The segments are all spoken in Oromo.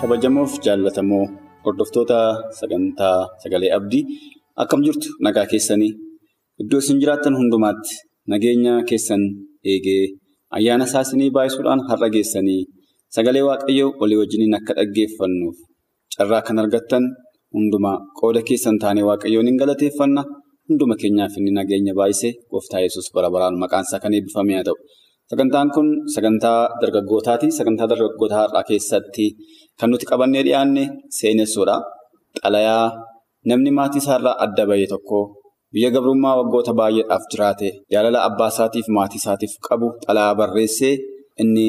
Kabajamoof jaallatamoo hordoftoota sagantaa sagalee abdii akkam jirtu nagaa keessanii iddoo isin jiraattan hundumaatti nageenya keessan eegee ayyaana isaa isinii baay'isuudhaan har'a geessanii sagalee waaqayyoo walii wajjiniin akka dhaggeeffannuuf carraa kan argattan hundumaa qooda keessan taanee waaqayyoon hin galateeffanna hunduma keenyaaf inni nageenya baay'isee gooftaa yesus bara baraan maqaan isaa kan eebbifame haa ta'u. Sagantaan kun sagantaa dargaggootaati. Sagantaa dargaggootaa har'aa keessatti kan nuti qabannee dhiyaanne seenessuudha. Xalayaa namni maatii isaarraa adda bahe tokko biyya gabrummaa waggoota baay'eedhaaf jiraate jaalala abbaa isaatiif maatii isaatiif qabu xalayaa barreessee inni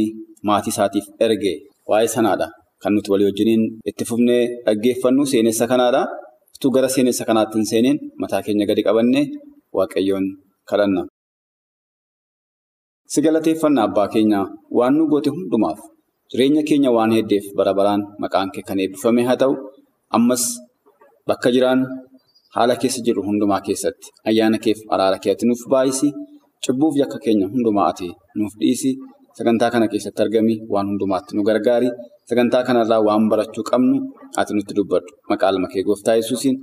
maatii isaatiif erge waa'ee sanaadha. Kan nuti walii wajjiniin itti fufnee dhaggeeffannu seenessa kanaadha. Utuu gara seenessa kanaatti hin seeneen mataa keenya gadi qabannee waaqayyoon kadhanna. Si galateeffannaa abbaa keenya waan nu goote hundumaaf jireenya keenya waan heddeef bara baraan maqaan kee kan eebbifame haa ta'u ammas bakka jiraan haala keessa jirru hundumaa keessatti ayyaana keef araara kee ati nuuf baay'isi cubbuuf yakka keenya hundumaa ati nuuf dhiisi. Sagantaa kana keessatti argami waan hundumaatti nu gargaari. Sagantaa kanarraa waan barachuu qabnu ati nutti dubbadhu. Maqaa ilma kee gooftaa yesuusiin.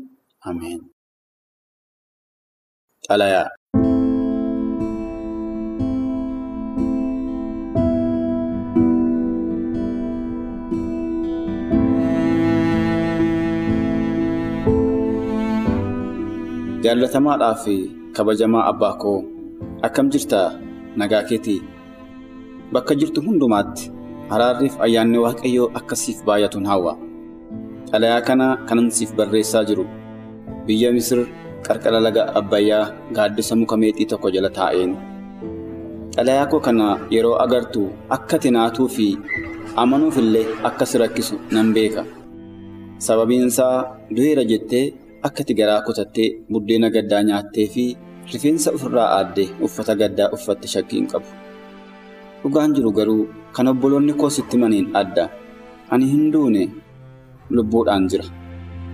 Ameen. Jaallatamaadhaa fi kabajamaa abbaa koo akkam jirtaa nagaa keetii? Bakka jirtu hundumaatti araarriif ayyaanni waaqayyoo akkasiif baay'atuun hawwa xalayaa kana kanan siif barreessaa jiru. Biyya misir qarqara laga abbayyaa gaaddisa muka meexii tokko jala taa'een. Xalayaa koo kana yeroo agartu akka tinaatuu fi amanuuf illee akka si rakkisu nan beeka. Sababiin isaa du'eera jettee. Akka ati garaa kutattee buddeena gaddaa nyaattee fi rifeensa ofirraa aaddee uffata gaddaa uffatte shakkii hin qabu. Dhugaan jiru garuu kan obboloonni koo sitti maniin adda. Ani hin duune lubbuudhaan jira.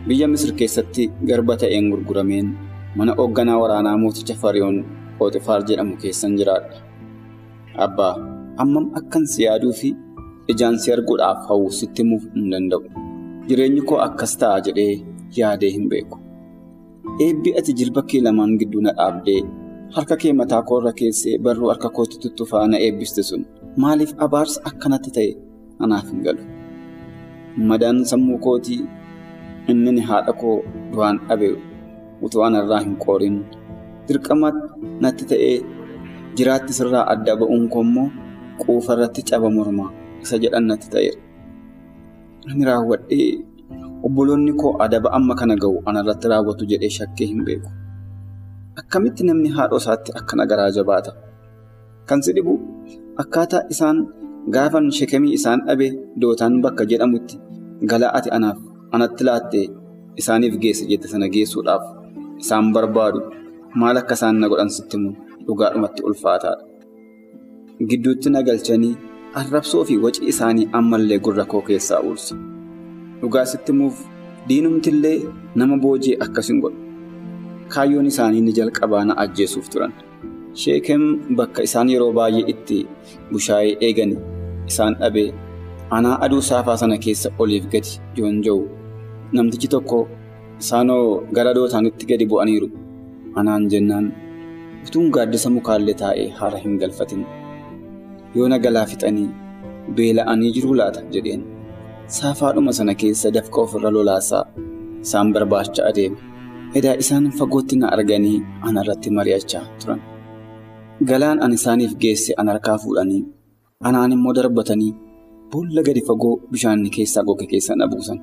Biyya Misir keessatti garba ta'een gurgurameen mana hoogganaa waraanaa mooticha Fariyoon Pooxifaar jedhamu keessan jiraadha. Abbaa ammam akkan si yaaduu fi ijaan si arguudhaaf hawwu sitti himuuf hin danda'u. Jireenyi koo akkas ta'a jedhee. yaadee hin beeku. Eebbi ati jilba kee lamaan gidduu na dhaabdee harka kee mataa koorra keessee barruu harka kootti tuttufaa na eebbiste sun maaliif abaarsa akkanatti ta'e anaaf hin galu. Madaan sammuu kootii inni haadha koo du'aan dhabe utuu anarraa hin qoorin dirqama natti ta'ee jiraatti sirraa adda ba'uun koo immoo quufa irratti caba mormaa isa jedhan natti ta'eera. Ani raawwadhee. Obboloonni koo adaba amma kana ga'u anarratti raawwatu jedhee shakkee hin beeku. Akkamitti namni haadha isaatti akkana garaa jabaata? Kan si dhibu akkaataa isaan gaafan shekemii isaan dhabe dootaan bakka jedhamutti galaa ati anaaf anatti laattee isaaniif geesse jette sana geessuudhaaf isaan barbaadu maal akka isaan na godhan sitti himuun dhugaadhumatti ulfaataadha. Gidduutti na galchanii arrabsoo fi waci isaanii ammallee gurra koo keessaa uursa. Dhugaa sitti himuuf diinumtillee nama boojii akkas hin godhu. Kaayyoon isaanii ni jalqabaa na ajjeesuuf turan. Sheekem bakka isaan yeroo baay'ee itti bushaayee eegani isaan dhabee anaa aduu saafaa sana keessa oliif gadi joonja'u. Namtichi tokko isaanoo gara dootaanitti gadi bu'aniiru. Anaan jennaan utuun gaaddisa mukaallee taa'ee haara hin galfatin. Yoo na galaa fixanii beela'anii jiruu laata jedheen. Saafaadhuma sana keessa dafqa ofirra lolaasaa isaan barbaacha adeeme. Edaa isaan fagootti na arganii ana irratti mari'achaa turan. Galaan ani isaaniif geesse an harkaa fuudhanii anaan immoo darbatanii boolla gadi fagoo bishaanni keessaa goge keessa na buusan.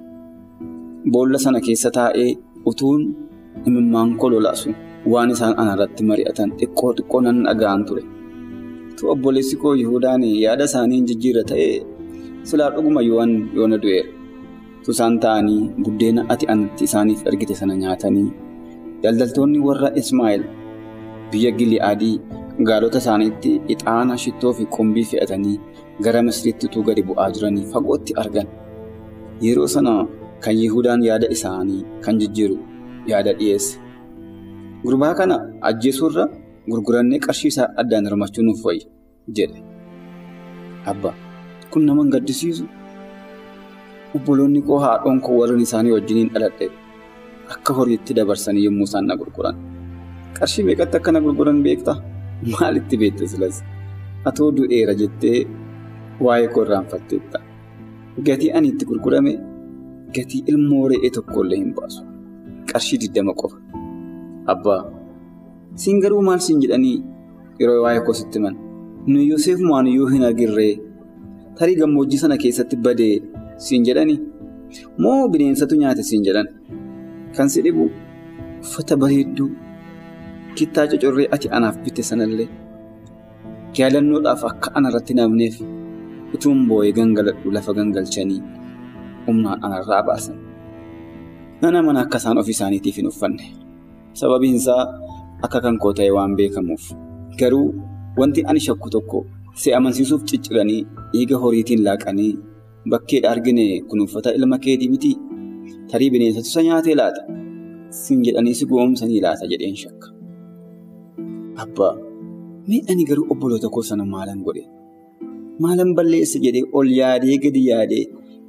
Boolla sana keessa taa'ee utuun imimmaan koo lolaasu waan isaan ana irratti mari'atan xiqqoo xiqqoo nan dhaga'an ture. tu obboleessi koo Yihudaan yaada isaanii hin jijjiirra ta'ee silaa dhuguma yoona du'eera. Tu isaan ta'anii buddeena ati anatti isaaniif ergite sana nyaatanii daldaltoonni warra Ismaa'eel biyya Gili'aadii gaalota isaaniitti ixaana shittoo fi qumbii fe'atanii gara Misiriitti utuu gadi bu'aa jiranii fagootti argan. Yeroo sana kan Yihudaan yaada isaanii kan jijjiiru yaada dhiyeesse. Gurbaa kana ajjeesuurra gurgurannee qarshii isaa addaan hirmachuu nuuf wayya jedhe. Abba kun nama hin gaddisiisu. Obboloonni koo haadhoon koo warreen isaanii wajjiniin dhaladhe akka horiitti dabarsanii yommuu isaan na gurguran. Qarshii meeqatti akka na gurguran beektaa? Maalitti beekte silas? Atoo du'eera jettee waa'ee koo irraanfatteetta. Gatii ani itti gurgurame gatii ilmoo re'ee tokkollee hin baasu. Qarshii diddama qofa. Abbaa siin garuu maal siin jedhanii yeroo waa'ee koo sitti himan nuyi Yoseef maaniyyuu hin agirree tarii gammoojjii sana keessatti badee siin jedhanii moo bineensatu nyaate? siin jedhan. Kan si dhibu uffata bareedduu kittaa cocorree ati anaaf bitte sanallee yaadannoodhaaf akka anarratti namneef utuun boo'ee gangaladhu lafa gangalchanii humnaan anarraa baasan. Nana mana akka isaan ofii isaaniitiif hin uffanne. Sababiin isaa akka kan koo ta'e waan beekamuuf. Garuu wanti ani shakku tokko si amansiisuuf cicciranii dhiiga horiitiin laaqanii bakkeedha argine kun uffata ilma keetii miti tarii bineensatu isa nyaatee laata siin jedhanii si goomsanii laata jedheen shakka. Abbaa mee ani garuu obboloota koo sana maalan godhe maalan balleessa jedhee ol yaadee gadi yaadee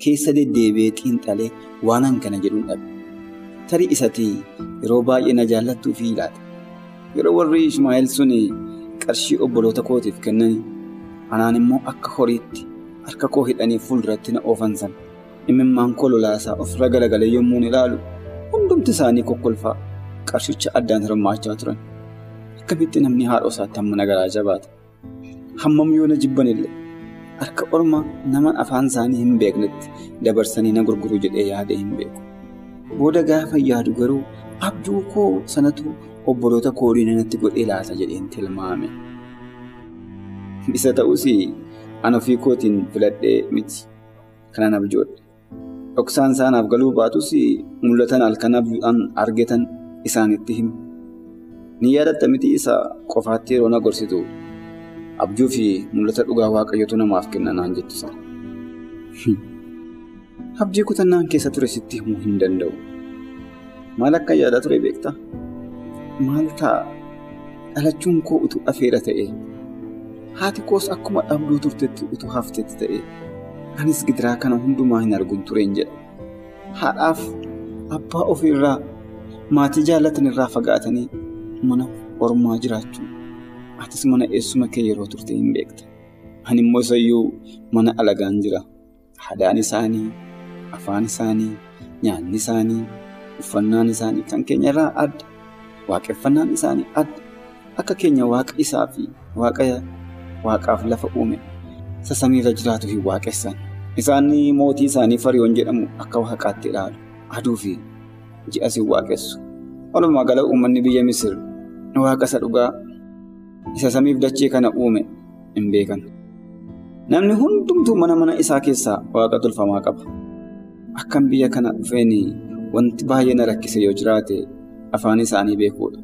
keessa deddeebi'ee xiinxalee waanan kana jedhuun dhabe. Tarii isatii yeroo baay'ee na jaallattuu fi laata. Yeroo warri Ishmaa'eel sun qarshii obboloota kootiif kennan anaan immoo akka horiitti harka koo hidhanii fuulduratti na oofan sana imimmaan koo lolaasaa ofirra galagalee yommuu ilaalu hundumti isaanii kokkolfaa qarshicha addaan hirmaachaa turan. Akkamitti namni haadha isaatti hamma na garaa jabaata. Hammam yoo na jibbanillee harka orma nama afaan isaanii hin beeknetti dabarsanii na gurguru jedhee yaadee hin beeku. Booda gaafa yaadu garuu abjuu koo sanatu obboloota koorii natti godhee laata jedheen tilmaame. Isa ta'us an ofii kootiin filadhee miti kanan abjoodhe. Dhoksaan isaanaaf galuu baatus mul'atan halkan abjuudhaan argatan isaanitti himu. Ni yaadatta miti isa qofaatti yeroo na gorsitu abjuu fi mul'ata dhugaa waaqayyotu namaaf kenna naan jettu sana. Abdii kutannaan keessa ture sitti himuu hin danda'u. Maal akka yaadaa ture beektaa? Maal ta'a? Dhalachuun koo utuu afeera ta'e, haati koos akkuma dhabduu turtetti utuu haftetti ta'e, anis gidiraa kana hundumaa hin arguun tureen jedha. Haadhaaf abbaa ofiirraa maatii jaallatan irraa fagaatanii mana ormaa jiraachuu atis mana eessuma kee yeroo turte hin beekta. Ani immoo isayyuu mana alagaan jira. Haadaan isaanii, afaan isaanii, nyaanni isaanii, uffannaan isaanii kan keenya irraa adda. Waaqeffannaan isaanii adda. Akka keenya waaqa isaa fi waaqa waaqaaf lafa uume isa samiirra jiraatu hin waaqessan. Isaan mootii isaanii fariyoon jedhamu akka waaqaatti ilaalu. Aduu fi ji'as hin waaqessu. Walumaa gala uummanni biyya Misir waaqa isa dhugaa isa samiif dachee kana uume hin beekan. Namni hundumtuu mana mana isaa keessaa waaqa tolfamaa qaba. Akkan biyya kana dhufeen wanti baay'ee na rakkise yoo jiraate afaan isaanii beekuudha.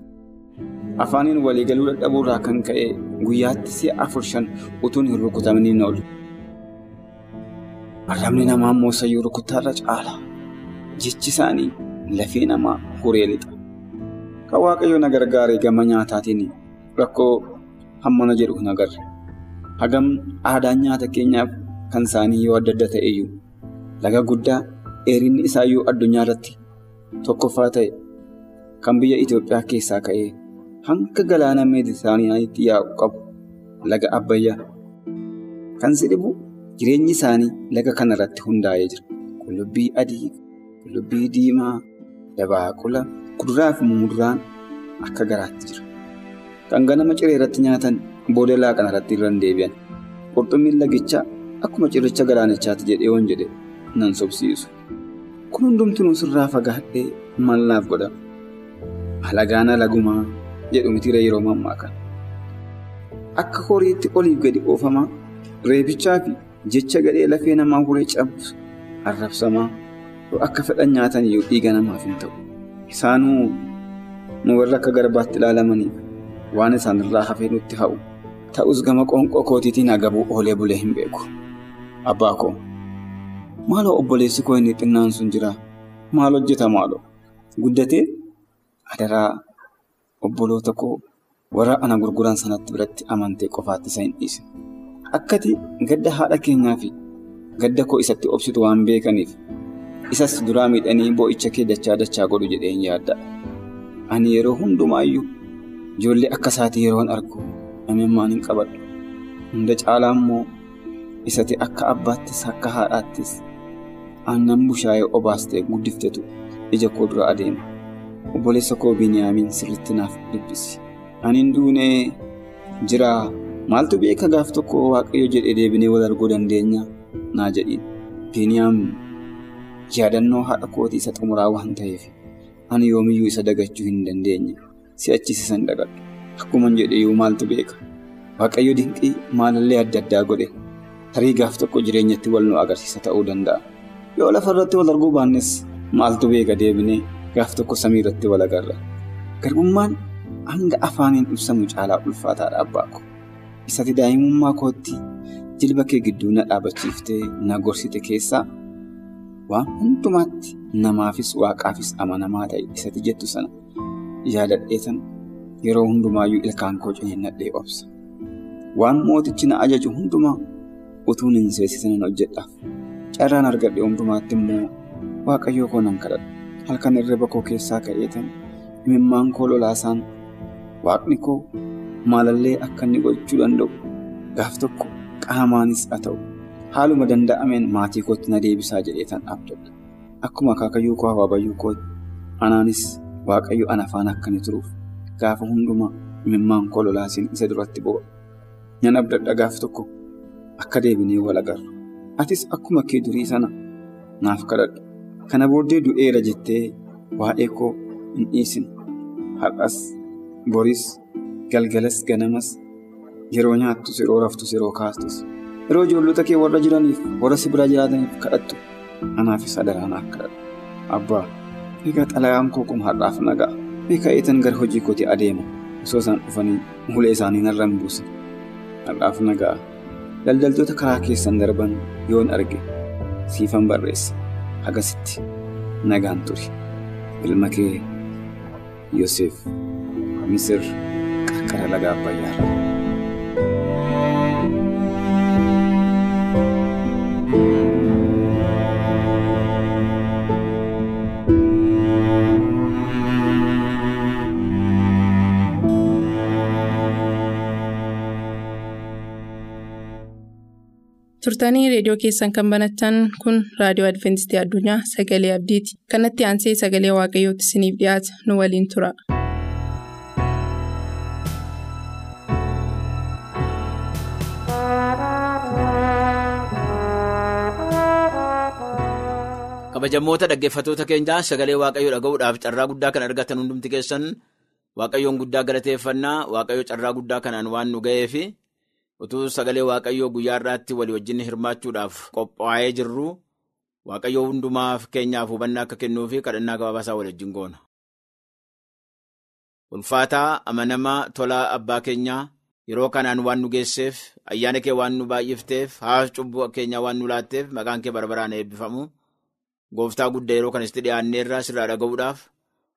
Afaaniin waliigaluu dadhabuurraa kan ka'e guyyaatti si'a afur shan utuun hin rukutamanii hin oolu. Arrabni namaa immoo sayyuu rukuttaarra caala. Jechi isaanii lafee namaa huree lixa. Kan waaqayyo na gargaare gama nyaataatiin rakkoo hammana jedhu hin agarre. Hagam aadaan nyaata keenyaaf kan isaanii yoo adda adda ta'eyyuu laga guddaa dheerinni isaayyuu addunyaa irratti tokkoffaa ta'e kan biyya Itoophiyaa keessaa ka'ee hanga galaana meeditiraaniyaanitti yaa'u qabu laga Abbayyaa. Kan si dhibu jireenyi isaanii laga kanarratti hundaa'ee jira. Qullubbii adii, qullubbii diimaa, dabaaqula, kuduraa fi muduraan akka garaatti jira. Kan ganama ciree irratti nyaatan booda laaqana irratti irra hin deebi'an. Qurxummiin lagichaa akkuma cirricha galaanichaatti jedhee waan jedhe nan sobsiisu. Kun hundumtuu sirraa fagaadhee mallaaf godhama. Alagaana lagumaa jedhu mitiira yeroo mammaa kana. akka horiitti oliif gadi oofamaa reebichaa fi jecha gadhee lafee namaa huree cabsu arrabsamaa akka fedhan nyaatan iyyuu dhiiga namaaf hin ta'u. Isaanuu nu warra akka garbaatti ilaalamaniif waan isaan irraa hafee nutti ha'u. Ta'us gama qoonqoo kootiitiin agabuu oolee bulee hin beeku. Abbaa koo maaloo obboleessi koo inni xinnaan sun jira maal hojjeta maaloo guddatee adaraa obboloota koo warra ana gurguran sanatti biratti amantee qofaatti isa hin dhiise. Akkati gadda haadha keenyaa fi gadda koo isatti obsitu waan beekaniif isas duraa miidhanii boo'icha kee dachaa dachaa godhu jedheen yaadda. Ani yeroo hundumaayyuu ijoollee akka isaatii yeroon argu imimmaan hin qabadhu. Hunda caalaa immoo isati akka abbaattis akka haadhaattis aannan bushaayee obaastee guddiftetu ija koo dura adeema. Obboleessa koo Biniyaamiin sirriitti naaf dubbisi. Ani hin duunee jiraa maaltu beeka gaaf tokko waaqayyo jedhee deebinee wal arguu dandeenya naa jedhiin. Biniyaam yaadannoo haadha kootii isa xumuraa waan ta'eef ani yoomiyyuu isa dagachuu hin dandeenye si'achis isa hin dagadhu. Akkuma jedheyyuu maaltu beeka waaqayyo dinqii maalallee adda addaa godhe tarii gaaf tokko jireenyatti wal nu agarsiisa ta'uu danda'a. Yoo lafarratti wal arguu baannes maaltu beeka deebinee gaaf tokko samii irratti wal agarra. Garbummaan hanga afaaniin ibsamu caalaa ulfaataadha abbaa ko. Isati daa'imummaa kootti jilba kee gidduu na dhaabachiiftee na gorsite keessaa waan hundumaatti namaafis waaqaafis amanamaa ta'e isati jettu sana yaadadheetan yeroo hundumaayyuu ilkaan koo ciniinnadhee obsa. Waan mootichi na ajaju hundumaa utuun hin seesisan hojjedhaaf. Carraan argadhe hundumaatti immoo waaqayyoo koo nan kadhadha. Halkan irree koo keessaa ka'eetan imimmaan koo lolaasaan waaqni koo maalallee akka inni gochuu danda'u gaaf tokko qaamaanis haa ta'u haaluma danda'ameen maatii kootti na deebisaa jedheetan abdadha. Akkuma akaakayyuu koo habaabayyuu kootti anaanis waaqayyo ana faana akka inni turuuf gaafa hundumaa imimmaan koo lolaasiin isa duratti boba. Nan abdadha gaaf tokko akka deebinee wal agarru. Atis akkuma kee durii sana naaf kadhadhu. Kana booddee du'eera jettee waa'ee koo hin dhiisin. Har'as, boris, galgalas, ganamas yeroo nyaattus, yeroo raftus, yeroo kaastus. Yeroo ijoollota kee warra jiraniif, warra si bira jiraataniif kadhattu. Anaafis adaraa naaf kadhadhu. Abbaa, egaa xalayaan koo kun har'aaf nagaa. Beekaa eetan gara hojii kootii adeema. Osoo isaan dhufanii ulee isaanii narra hin buusin. Har'aaf nagaa. Daldaltoota karaa keessan darban yoon arge siifan barreessa. Hagasitti nagaan turi. Ilma kee Yoseef Misir qarqara laga Abbayyaarra. Turtanii reediyoo keessan kan banattan kun raadiyoo adventistii addunyaa sagalee abdiiti kanatti aansee sagalee waaqayyootti isiniif dhiyaata nu waliin tura. kabajamoota dhaggeeffatoota keenyaa sagalee waaqayyoo dhaga'uudhaaf carraa guddaa kan argatan hundumti keessan waaqayyoon guddaa galateeffannaa waaqayyo carraa guddaa kanaan waan nu ga'eef. Utuu sagalee waaqayyoo guyyaa irraatti walii wajjin hirmaachuudhaaf qophaa'ee jirru waaqayyoo hundumaaf keenyaaf hubannaa akka kennuu fi kadhannaa gabaabaasaa wajjin goona. Ulfaataa amanamaa tolaa abbaa keenyaa yeroo kanaan waan nu geesseef ayyaana kee waan nu baay'ifteef haas cubbuu keenyaa waan nu laatteef maqaan kee barbaraan eebbifamu gooftaa guddaa yeroo kanatti dhiyaanneerraa sirraa dhaga'uudhaaf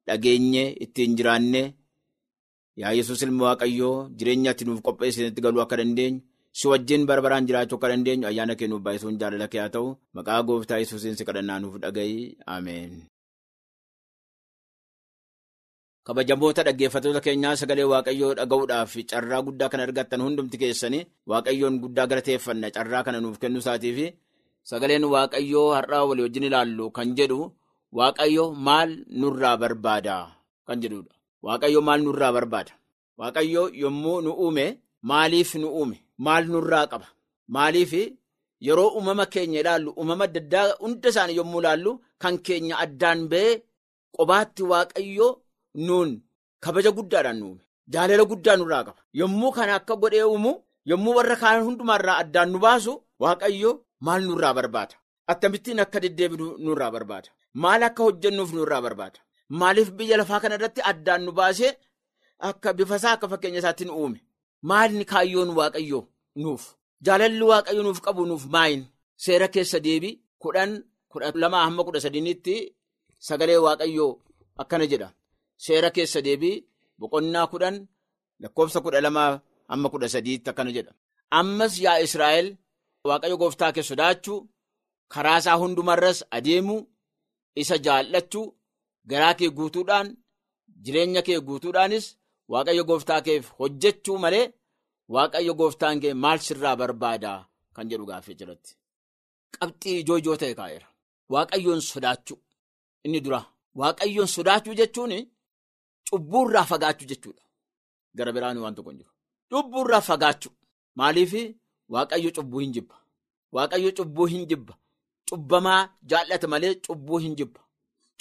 dhageenye ittiin jiraanne. Yaa Yesuus ilma Waaqayyoo jireenya ati nuuf qopheessinitti galuu akka dandeenyu si wajjin barbaraan jiraachuu akka dandeenyu ayyaana kee nuuf baay'isuun jaalala kee ta'u maqaa gooftaa Yesuusiin si kadhannaa nuuf dhaga'i Ameen. Kabajamoota dhaggeeffatoota keenyaa sagalee Waaqayyoo dhaga'uudhaaf carraa guddaa kan argattan hundumti keessanii Waaqayyoon guddaa galateeffanna carraa kana nuuf kennuu isaatii sagaleen Waaqayyoo har'aa walii wajjin ilaallu kan jedhu Waaqayyo maal nurraa barbaada kan jedhudha. Waaqayyo maal nurraa barbaada? Waaqayyo yommuu nu uume maaliif nu uume? Maal nurraa qaba? Maaliif yeroo uumama keenya ilaallu uumama adda addaa hunda isaanii yommuu ilaallu kan keenya addaan ba'ee qobaatti Waaqayyo nuun kabaja guddaadhaan nu uume. Jaalala guddaa nurraa qaba. Yommuu kana akka godhee uumu yommuu warra kaan hundumaarraa addaan nu baasu waaqayyo maal nurraa barbaada? Akkamittiin akka deddeebinu nurraa barbaada? Maal akka hojjennuuf nurraa barbaada? Maaliif biyya lafaa kana irratti addaan nu baasee akka bifasaa akka fakkeenya isaatiin uume? Maalni kaayyoon waaqayyoo nuuf? Jaalalli waaqayyo nuuf qabu nuuf maayin? Seera keessa deebii kudhan kudha lamaa hamma kudha sadiinitti sagalee waaqayyoo akkana jedha. Seera keessa deebii boqonnaa kudhan lakkoofsa kudha lamaa hamma kudha sadiitti akkana jedha. Ammas yaa Israa'el waaqayyo gooftaa kee sodaachuu karaa isaa hundumarras adeemuu isa jaallachuu garaa kee guutuudhaan jireenya kee guutuudhaanis waaqayyo gooftaa keef hojjechuu malee waaqayyo gooftaan kee maal sirraa barbaadaa kan jedhu gaaffii jalatti. Qabxii ijoo ijoo ta'e kaa'eera. Waaqayyoon sodaachuu inni dura. Waaqayyoon sodaachuu jechuun cubbuurraa fagaachuu jechuudha. Gara biraan waan tokko hin jiru. Cubbuurraa fagaachuu. Maaliif waaqayyo cubbuu hin jibba. Waaqayyo cubbuu hin jibba. Cubbamaa jaallata malee cubbuu hin jibba.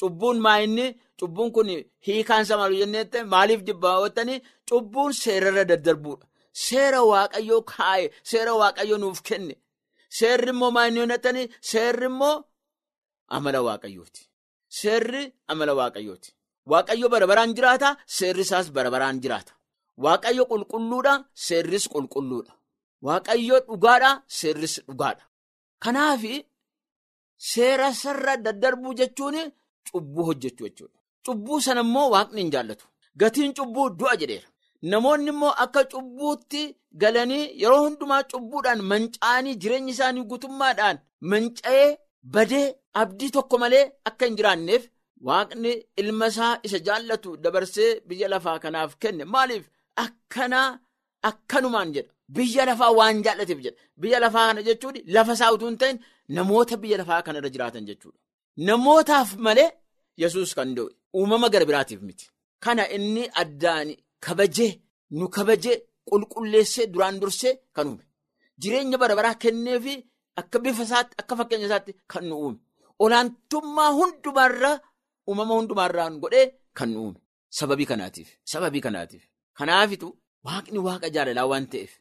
Cubbuun maa inni cubbuun kun hiikaan isaa maal jennee maaliif jibba hawwatanii cubbuun seerarra daddarbuudha. Seera waaqayyoo kaa'e seera waaqayyoo nuuf kenne. Seerri immoo maa inni hojjetanii seerri immoo amala waaqayyooti. Seerri amala waaqayyooti. Waaqayyo bara baraan jiraata seerri isaas bara baraan jiraata. Waaqayyo qulqulluudha seerris qulqulluudha. Waaqayyo dhugaadha seerris dhugaadha. Kanaaf seera sarara daddarbuu jechuun cubbuu hojjechuu jechuudha. Cubbuu sana immoo waaqni hin jaallatu. Gatiin cubbuu du'a jedheera. Namoonni immoo akka cubbuutti galanii yeroo hundumaa cubbuudhaan manca'anii jireenya isaanii guutummaadhaan manca'ee badee abdii tokko malee akka hin jiraanneef waaqni ilma isaa isa jaallatu dabarsee biyya lafaa kanaaf kenne maaliif akkanaa akkanumaan jedha biyya lafaa waan jaallateef jedha biyya lafaa kana jechuun lafa isaa utuu hin ta'in namoota biyya lafaa kanarra jiraatan jechuudha. Namootaaf malee yesus kan da'e uumama gara biraatiif miti. Kana inni addaan. Kabajee nu kabajee qulqulleessee duraan dursee kan uume. Jireenya bara baraa kennee fi akka bifa isaatti akka fakkeenya isaatti kan nu uume. Olaantummaa hundumaarraa uumama hundumaarraan godhee kan nu uume. Sababii kanaatiif sababii kanaatiif. Kanaafitu waaqni waaqa jaalalaa waan ta'eef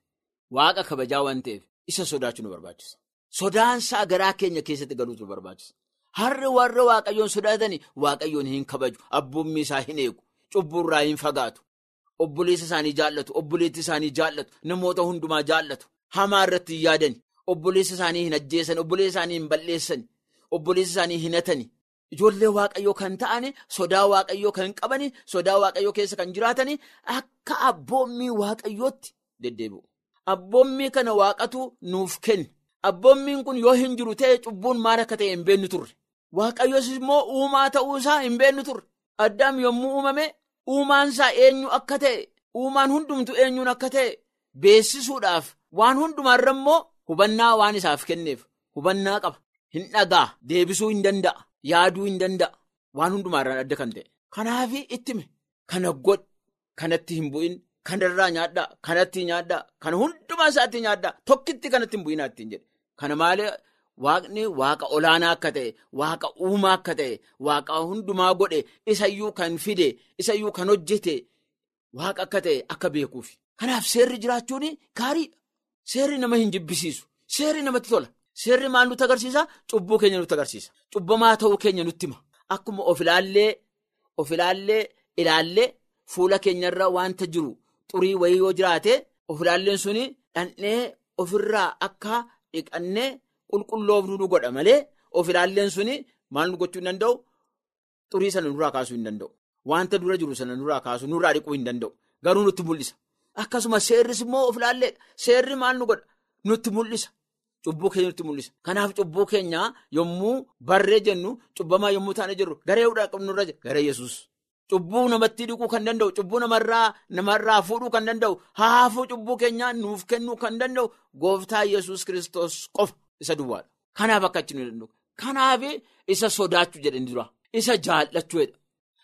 waaqa kabajaa waan ta'eef isa sodaachuu nu barbaachisa. Sodaansaa garaa keenya keessatti galuutu nu barbaachisa harri warra waaqayyoon sodaatanii waaqayyoon hin kabaju abboommii isaa hin eegu cubburraa hin fagaatu. Obboleessa isaanii jaallatu obboleetti isaanii jaallatu namoota hundumaa jaallatu. Hamaa irratti hin yaadani. Obboleessa isaanii hin ajjeesan obboleessa isaanii hin balleessan obboleessa isaanii hin hatani ijoollee waaqayyoo kan ta'ani sodaa waaqayyoo kan qabani sodaa waaqayyoo keessa kan jiraatani akka abboommii waaqayyootti deddeebi'u. Abboommii kana waaqatu nuuf kenna abboommiin kun yoo hin jiru ta'e cubbuun maal akka ta'e hin beennu turre waaqayyoos immoo uumaa ta'uu isaa hin beennu turre addaam yommuu uumame. Uumaan isaa eenyu akka ta'e uumaan hundumtu eenyuun akka ta'e beessisuudhaaf waan hundumaarra immoo hubannaa waan isaaf kenneef hubannaa qaba. Hin dhagaa deebisuu hin danda'a yaaduu hin danda'a waan hundumaarraan adda kan ta'e. Kanaaf ittime kana godh kanatti hin bu'in kanarraa nyaadhaa kanatti nyaadhaa kana hundumaa isaatti nyaadhaa tokkitti kanatti hin bu'inaa ittiin jedhe. Kana malee Waaqni waaqa olaanaa akka ta'e waaqa uumaa akka ta'e waaqa hundumaa godhe isayyuu kan fide isayyuu kan hojjete waaqa akka ta'e akka beekuufi. Kanaaf seerri jiraachuun gaariidha. Seerri nama hin jibbisiisu. Seerri namatti tola. Seerri maal nutti agarsiisa? Cubbuu keenya nutti agarsiisa. Cubbamaa ta'uu keenya nutti hima. Akkuma of ilaallee of ilaallee ilaallee fuula keenyarra wanta jiru xurii wayii yoo jiraate of ilaalleen suni dhandhee ofirraa akka dhiqannee. Qulqulloofnu nu godha malee of ilaalleen suni maal nu gochuu hin danda'u xurii sana nurraa kaasuu hin danda'u. Wanta dura jiru sana nurraa kaasuu nurraa dhiquu hin danda'u. Garuu nutti mul'isa. Akkasuma seerris immoo of ilaalleedha. Seerri maal nu godha? Nutti mul'isa. Cubbuu keenya nutti mul'isa. Kanaaf cubbuu keenya yommuu barree jennu cubbamaa yommuu taane jirru garee hudhaa qabnurra jira. Garee Yesuus. Cubbuu namatti dhiquu kan danda'u, cubbuu namarraa fuudhuu kan danda'u, haafuu cubbuu keenyaa nuuf kennuu kan danda'u gooftaa Yesuus kiristoos qofa. Isa duwwaadha. Kanaaf akka achi nu danda'u. Kanaaf isa sodaachuu jedhan dura. Isa jaallachuudha.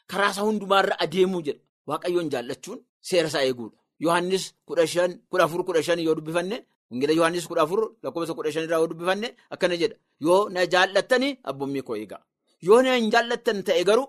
Karaa isaa hundumaarra adeemuu jedha. Waaqayyoon jaallachuun seera isaa eeguudha. Yohaannis kudha shan kudha afur kudha shan yoo dubbifanne Ingila Yohaannis kudha afur lakkoofsa kudha shanirraa yoo dubbifanne akkana jedha. Yoo na jaallattanii abboommii koo eegaa. Yoo na hin jaallattan ta'e garuu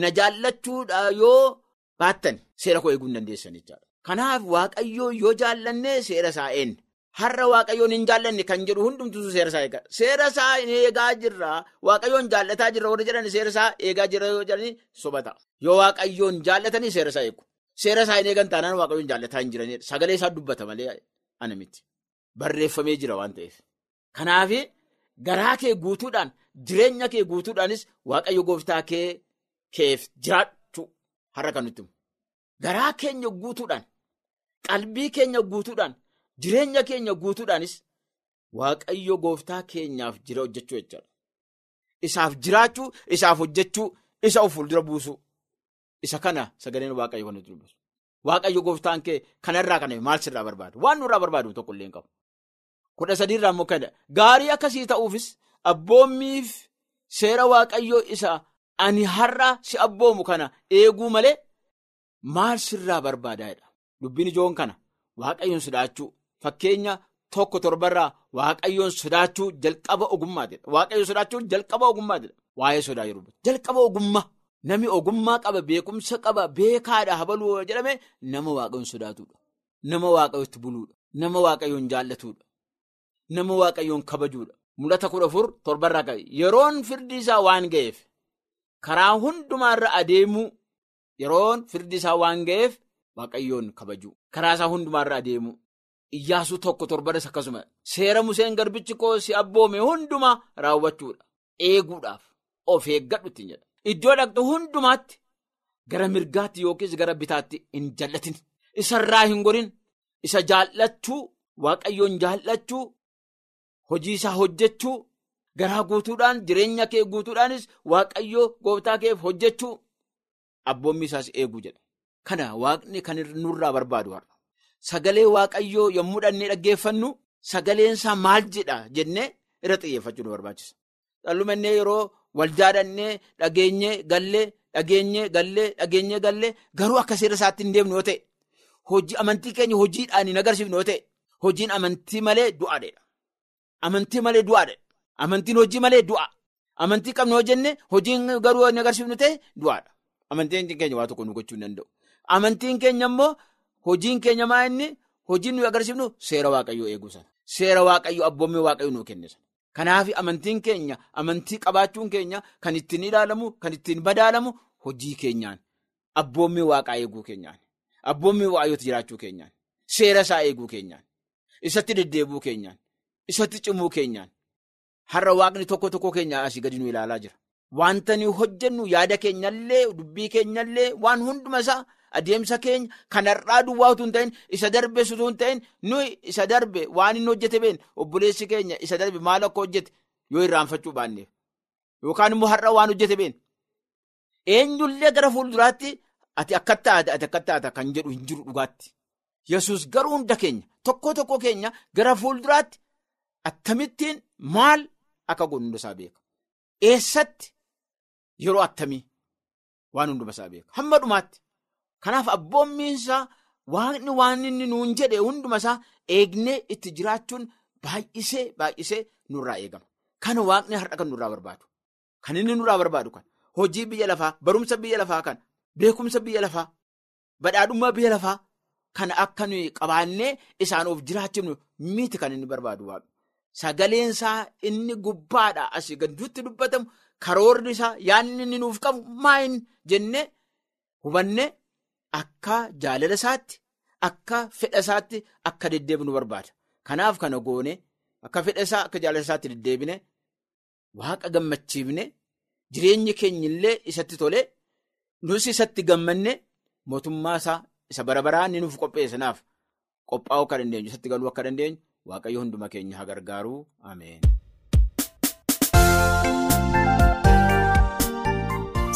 na jaallachuudha yoo baattan seera koo eeguu hin dandeessan jechaadha. Kanaaf waaqayyoo yoo jaallannee seera isaa eenyu. Har'a waaqayyoon hin jaallanne kan jedhu hundumtuu seera isaa eega. Seera isaa eegaa jirra. Waaqayyoon jaallataa jirra warri jedhan seera isaa eegaa jirra yoo jedhanii sobata. Yoo waaqayyoon jaallatanii seera isaa eegu. Seera isaa hin eegan taanaan waaqayyoon jaallataa hin jiranidha. Sagalee isaa dubbata malee ana miti. Barreeffamee jira waan ta'eef. Kanaaf garaa kee guutuudhaan jireenya kee guutuudhaanis waaqayyo gooftaa kee keef jiraachuu har'a kan nutti himu. Garaa keenya guutuudhaan qalbii keenya guutuudhaan. Jireenya keenya guutuudhaanis waaqayyo gooftaa keenyaaf jira hojjechuu jechuudha. Isaaf jiraachuu, isaaf hojjechuu, isa of fuuldura buusuu. Isa kana sagaleen waaqayyo kan nuti dubbisu. Waaqayyo gooftaan kee kanarraa kana maal sirraa barbaadu? Waan nurraa barbaadu tokko illee hin qabu. Kudha sadiirraa immoo kana gaarii akkasii ta'uufis abboommiif seera waaqayyoo isa ani har'a si abboomu kana eeguu malee maal sirraa barbaadaadha? Dubbiin ijoon kana waaqayyoon sodaachuu. Fakkeenya tokko torbarraa waaqayyoon sodaachuu jalqaba ogummaatidha. Waaqayyoon sodaachuu jalqaba ogummaatidha. Waa'ee sodaa yeroo jalqaba ogummaa namni ogummaa qaba beekumsa qaba beekaadha habaluu jedhame nama waaqayyoon sodaatudha. Nama waaqayyootti buluudha. Nama waaqayyoon jaallatudha. Nama waaqayyoon kabajuudha. Mul'ata kudha afur torbarraa qabe yeroon firdi isaa waan ga'eef karaa hundumaarra adeemuu yeroon firdi isaa waan ga'eef waaqayyoon kabajuu karaa isaa hundumaarra adeemuu. Iyyaasuu tokko torbanis akkasuma seera Museen garbichi koo si abboome hundumaa raawwachuudha. Eeguudhaaf of eeggadhu ittiin jedha. Iddoo dhaqxu hundumaatti gara mirgaatti yookiis gara bitaatti hin jallatin. Isarraa hin gorin. Isa jaallachuu, waaqayyoon jaallachuu, hojii isaa hojjechuu, garaa guutuudhaan jireenya kee guutuudhaanis waaqayyoo gooftaa keef hojjechuu abboommi isaas eeguu jedha. Kana waaqni kan nurraa barbaadu har'a. Sagalee waaqayyoo yommuu dhannee dhaggeeffannu sagaleen isaa maal jedha jennee irra xiyyeeffachuu nu barbaachisa. Dhallumannee yeroo waldaa dhannee dhageenyee gallee dhageenyee gallee dhageenyee gallee garuu akka seera isaatti hin deemnu yoo ta'e hojii amantii keenya hojiidhaan hin agarsiifnu yoo ta'e hojiin amantii malee du'aadha. Amantii malee du'aadha. Amantiin hojii malee du'a. Amantii qabnu yoo jenne hojiin garuu hin agarsiifnu ta'e du'aadha. Amantiin keenya waa tokko nu gochuu hin danda'u. Amantiin keenya immoo. Hojiin keenya maa inni hojiin nuyi agarsiifnu seera waaqayyoo eeguu sana. Seera waaqayyoo abboommii waaqayyoo nuu kenne sana. Kanaaf amantiin keenya amantii qabaachuun keenya kan ittiin ilaalamu kan ittiin badaalamu hojii keenyaan abboommii waaqaa eeguu keenyaan abboommii waaqayyooti jiraachuu keenyaan seera isaa eeguu keenyaan isatti deddeebuu keenyaan isatti cimuu keenyaan har'a waaqni tokko tokko keenyaa asii gadi nu ilaalaa jira. Wanta nuyi hojjennu yaada keenyallee dubbii keenyallee waan hunduma isaa. Adeemsa keenya kan har'aa duwwaa utuu hin ta'in isa darbe utuu hin ta'in nuyi isa darbe waan inni hojjete been obboleessi keenya isa darbe maal akka hojjete yoo irraanfachuu baanneef yookaan immoo har'a waan hojjete been eenyullee gara fuulduraatti ati akka taate ati akka taata kan jedhu hin jiru dhugaatti. Yesus garuu hunda keenya tokko tokko keenya gara fuulduraatti attamittiin maal akka godhu hundasaa beeka. Eessatti yeroo attamii waan hundumasaa beeka hamma dhumaatti. Kanaaf abboommiinsaa waaqni waan inni nuun jedhe hundumasaa eegnee itti jiraachuun baay'isee baay'isee nurraa eegama. Kana waaqni har'a kan nurraa barbaadu. Kan inni nurraa barbaadu kan hojii biyya lafaa, barumsa biyya lafaa kan beekumsa biyya lafaa, badhaadhummaa biyya lafaa kan akka nuyi qabaannee isaan of jiraachifnu miti kan inni barbaadu waaqni. Sagaleensaa inni gubbaadhaa asii gadduutti dubbatamu karoorri isaa yaadni inni nuuf qabu maayin jennee hubannee. Akka jaalala isaatti akka fedha isaatti akka deddeebinu barbaada. Kanaaf kana goone akka fedha isaa akka jaalala isaatti deddeebine waaqa gammachiifne jireenyi keenya illee isatti tole nus isatti gammanne mootummaa isaa isa bara baraan nuuf qopheessanaaf qophaa'uu akka dandeenyu isatti galuu akka dandeenyu waaqayyo hunduma keenya haa gargaaru ameen.